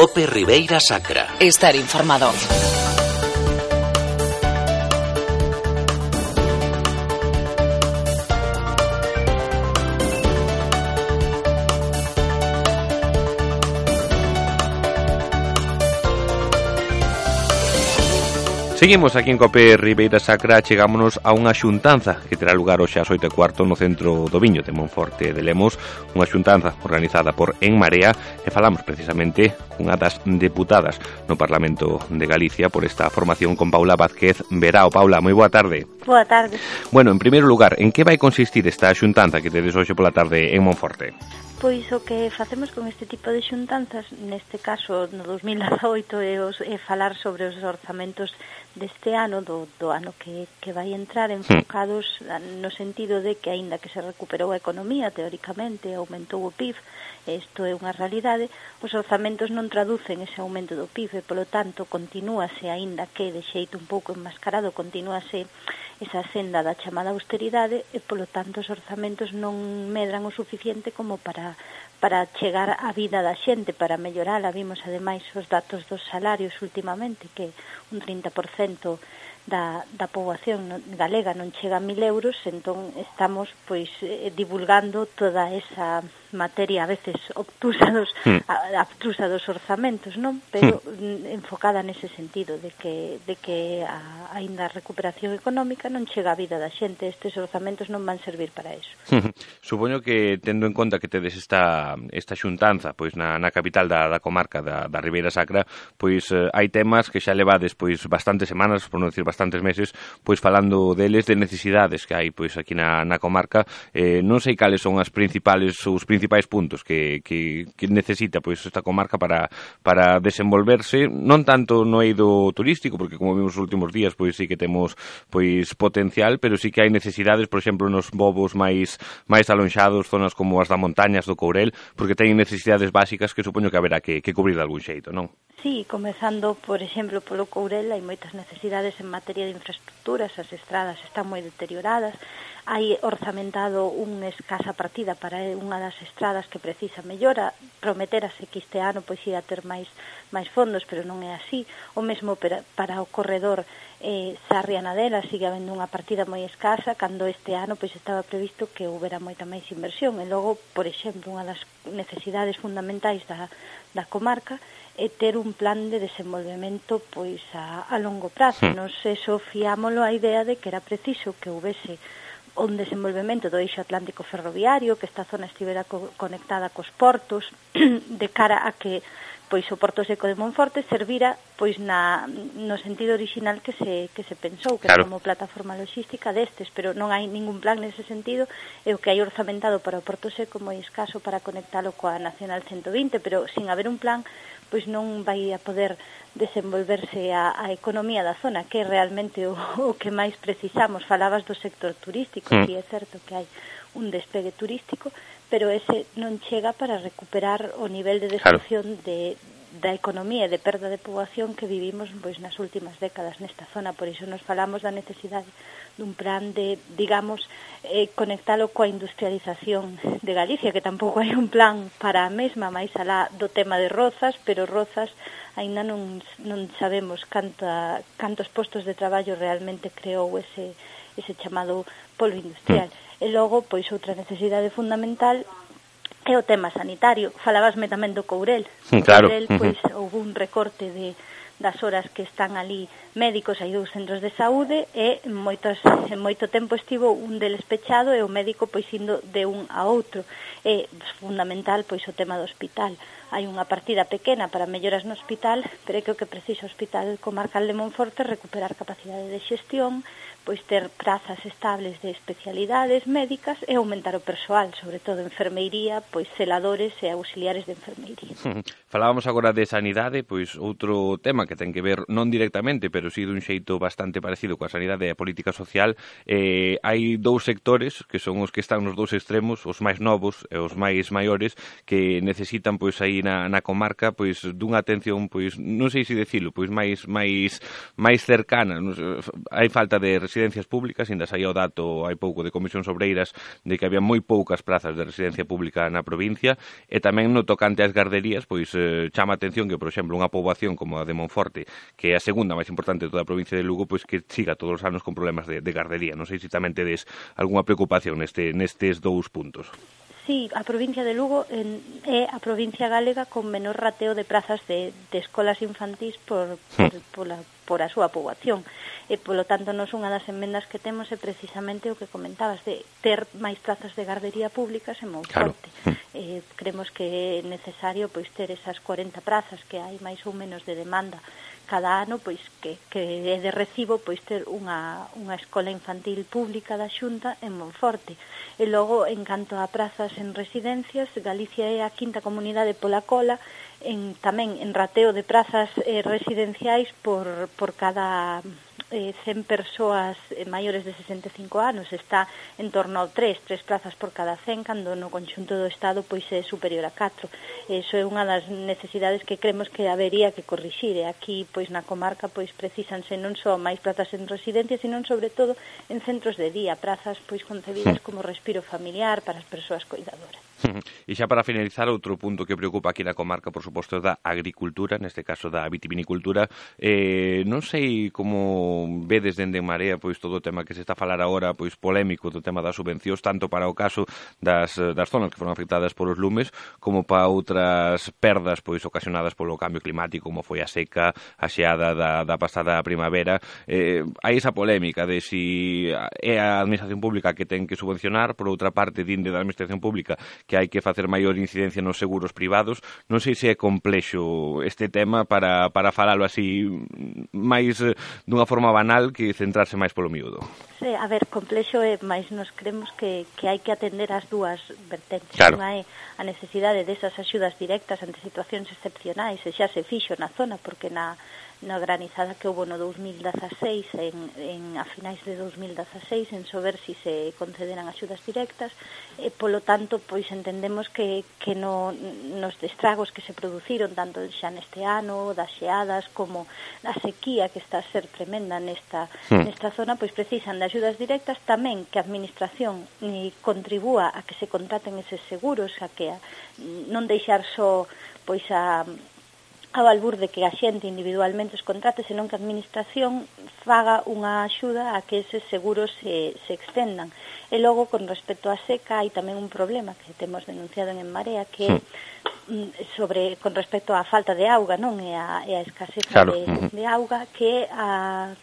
Cope Ribeira Sacra. Estar informado. Seguimos aquí en Copé Ribeira Sacra Chegámonos a unha xuntanza que terá lugar hoxe ás 8 e cuarto no centro do Viño de Monforte de Lemos Unha xuntanza organizada por En Marea E falamos precisamente cunha das deputadas no Parlamento de Galicia Por esta formación con Paula Vázquez Verao Paula, moi boa tarde. Boa tarde. Bueno, en primeiro lugar, en que vai consistir esta xuntanza que tedes hoxe pola tarde en Monforte? Pois o que facemos con este tipo de xuntanzas, neste caso no 2018, é, os, é falar sobre os orzamentos deste ano, do, do ano que, que vai entrar, hmm. enfocados no sentido de que, aínda que se recuperou a economía, teóricamente, aumentou o PIB, isto é unha realidade, os orzamentos non traducen ese aumento do PIB, e, polo tanto, continúase, aínda que de xeito un pouco enmascarado, continúase esa senda da chamada austeridade, e, polo tanto, os orzamentos non medran o suficiente como para para chegar á vida da xente, para mellorala. Vimos ademais os datos dos salarios últimamente, que un 30% da, da poboación galega non chega a 1000 euros, entón estamos pois eh, divulgando toda esa materia a veces obtusa dos, mm. obtusa dos orzamentos, non? Pero mm. enfocada nese sentido de que, de que a, ainda a recuperación económica non chega á vida da xente, estes orzamentos non van servir para eso. Supoño que tendo en conta que tedes esta, esta xuntanza pois na, na capital da, da comarca da, da Ribeira Sacra, pois eh, hai temas que xa levades pois bastantes semanas, por non decir bastantes meses, pois falando deles de necesidades que hai pois aquí na, na comarca, eh, non sei cales son as principales os principales principais puntos que, que, que necesita pois esta comarca para, para desenvolverse, non tanto no eido turístico, porque como vimos os últimos días, pois sí que temos pois potencial, pero sí que hai necesidades, por exemplo, nos bobos máis máis alonxados, zonas como as da montañas do Courel, porque teñen necesidades básicas que supoño que haberá que, que cubrir de algún xeito, non? Sí, comezando, por exemplo, polo Courel, hai moitas necesidades en materia de infraestructuras, as estradas están moi deterioradas, hai orzamentado unha escasa partida para unha das estradas que precisa mellora, prometerase que este ano pois ia ter máis máis fondos, pero non é así, o mesmo para o corredor eh, Sarria Nadela sigue habendo unha partida moi escasa cando este ano pois estaba previsto que houbera moita máis inversión e logo, por exemplo, unha das necesidades fundamentais da, da comarca é ter un plan de desenvolvemento pois a, a longo prazo. Sí. Nos eso fiámolo a idea de que era preciso que houbese un desenvolvemento do eixo atlántico ferroviario, que esta zona estivera co conectada cos portos, de cara a que pois o Porto Seco de Monforte servira pois na, no sentido original que se, que se pensou, que claro. como plataforma logística destes, pero non hai ningún plan nese sentido, e o que hai orzamentado para o Porto Seco moi escaso para conectalo coa Nacional 120, pero sin haber un plan, pois non vai a poder desenvolverse a, a economía da zona, que é realmente o, o que máis precisamos. Falabas do sector turístico, mm. si é certo que hai un despegue turístico, pero ese non chega para recuperar o nivel de destrucción claro. de, da economía e de perda de poboación que vivimos pois nas últimas décadas nesta zona, por iso nos falamos da necesidade dun plan de, digamos, eh, conectalo coa industrialización de Galicia, que tampouco hai un plan para a mesma, máis alá do tema de Rozas, pero Rozas aínda non, non sabemos canta, cantos postos de traballo realmente creou ese, ese chamado polo industrial. Mm. E logo, pois, outra necesidade fundamental é o tema sanitario. Falabasme tamén do Courel. Claro. O Courel, pois, uh -huh. houve un recorte de das horas que están ali médicos, hai dous centros de saúde e moitos, moito tempo estivo un deles pechado e o médico pois indo de un a outro. É fundamental pois o tema do hospital hai unha partida pequena para melloras no hospital, pero é que o que precisa o Hospital Comarcal de Monforte recuperar capacidade de xestión, pois ter prazas estables de especialidades médicas e aumentar o persoal, sobre todo enfermeiría, pois celadores e auxiliares de enfermeiría. Falábamos agora de sanidade, pois outro tema que ten que ver non directamente, pero si sí dun xeito bastante parecido coa sanidade e a política social, eh, hai dous sectores que son os que están nos dous extremos, os máis novos e os máis maiores, que necesitan pois aí ali na, na comarca pois dunha atención pois non sei se dicilo, pois máis máis máis cercana, non sei, hai falta de residencias públicas, ainda saía o dato hai pouco de comisións obreiras de que había moi poucas prazas de residencia pública na provincia e tamén no tocante ás garderías, pois eh, chama atención que, por exemplo, unha poboación como a de Monforte, que é a segunda máis importante de toda a provincia de Lugo, pois que siga todos os anos con problemas de, de gardería. Non sei se tamén tedes algunha preocupación neste, nestes dous puntos sí, a provincia de Lugo en, é a provincia galega con menor rateo de prazas de, de escolas infantís hmm. por, por, la por a súa poboación. E, polo tanto, nos unha das enmendas que temos é precisamente o que comentabas, de ter máis plazas de gardería públicas en moi claro. forte. Eh, creemos que é necesario pois ter esas 40 prazas que hai máis ou menos de demanda cada ano pois que, que é de recibo pois ter unha, unha escola infantil pública da Xunta en Monforte. E logo, en canto a prazas en residencias, Galicia é a quinta comunidade pola cola en, tamén en rateo de prazas eh, residenciais por, por cada eh, 100 persoas eh, maiores de 65 anos está en torno ao 3, 3 plazas por cada 100, cando no conxunto do Estado pois é superior a 4. Eso é unha das necesidades que cremos que habería que corrixir. E aquí, pois na comarca, pois precisanse non só máis plazas en residencias, sino sobre todo en centros de día, prazas pois concebidas como respiro familiar para as persoas cuidadoras. E xa para finalizar, outro punto que preocupa aquí na comarca, por suposto, da agricultura, neste caso da vitivinicultura. Eh, non sei como vedes dende Marea pois todo o tema que se está a falar agora, pois polémico do tema das subvencións, tanto para o caso das, das eh, zonas que foron afectadas polos lumes, como para outras perdas pois ocasionadas polo cambio climático, como foi a seca, a xeada da, da pasada primavera. Eh, hai esa polémica de si é a administración pública que ten que subvencionar, por outra parte, dinde da administración pública que hai que facer maior incidencia nos seguros privados. Non sei se é complexo este tema para, para falalo así máis eh, dunha forma banal que centrarse máis polo miúdo. Sí, a ver, complexo é, máis nos cremos que, que hai que atender as dúas vertentes. Claro. Unha é a necesidade desas axudas directas ante situacións excepcionais, e xa se fixo na zona, porque na na granizada que houve no 2016 en, en a finais de 2016 en sober si se concederan axudas directas e polo tanto pois entendemos que, que no, nos destragos que se produciron tanto xa neste ano das xeadas como a sequía que está a ser tremenda nesta, mm. nesta zona pois precisan de axudas directas tamén que a administración ni contribúa a que se contraten eses seguros a que a, non deixar só pois a, a valbur de que a xente individualmente os contrate, senón que a administración faga unha axuda a que eses seguros se, se extendan. E logo, con respecto á seca, hai tamén un problema que temos denunciado en Marea, que hmm. mm, sobre con respecto á falta de auga, non? E a, e a escaseza claro. de, de auga, que a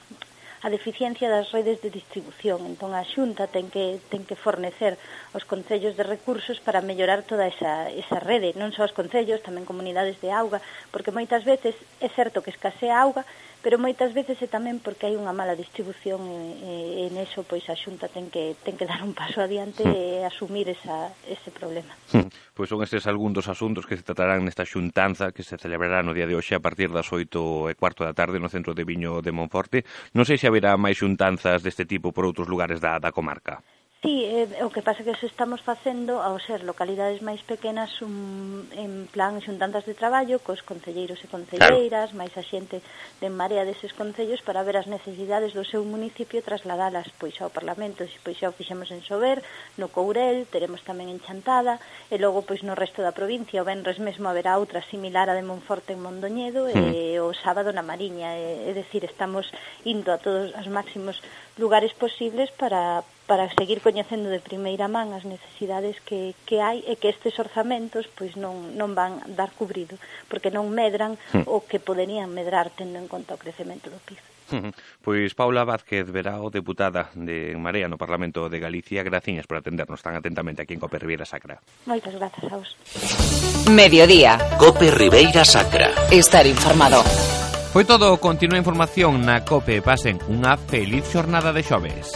a deficiencia das redes de distribución. Entón a Xunta ten que, ten que fornecer os concellos de recursos para mellorar toda esa, esa rede, non só os concellos, tamén comunidades de auga, porque moitas veces é certo que escasea auga, pero moitas veces é tamén porque hai unha mala distribución e, e, e neso pois a Xunta ten que ten que dar un paso adiante mm. e asumir esa, ese problema. Mm. Pois son estes algún dos asuntos que se tratarán nesta xuntanza que se celebrará no día de hoxe a partir das 8 e cuarto da tarde no centro de Viño de Monforte. Non sei se haberá máis xuntanzas deste tipo por outros lugares da, da comarca. Sí, eh, o que pasa que se estamos facendo ao ser localidades máis pequenas un, en plan xuntantas de traballo cos concelleiros e concelleiras, claro. máis a xente de marea deses concellos para ver as necesidades do seu municipio e trasladalas pois ao Parlamento, e pois xa o fixemos en Sober, no Courel, teremos tamén en Chantada, e logo pois no resto da provincia, o Benres mesmo haberá outra similar a de Monforte en Mondoñedo mm. e hmm. o sábado na Mariña, e, é dicir, estamos indo a todos os máximos lugares posibles para, para seguir coñecendo de primeira man as necesidades que, que hai e que estes orzamentos pois non, non van dar cubrido, porque non medran mm. o que poderían medrar tendo en conta o crecemento do PIB. Hmm. Pois Paula Vázquez Verao, deputada de Marea no Parlamento de Galicia, graciñas por atendernos tan atentamente aquí en Cope Ribeira Sacra. Moitas grazas a vos. Mediodía. Cope Ribeira Sacra. Estar informado. Foi todo, continúa a información na COPE. Pasen unha feliz xornada de xoves.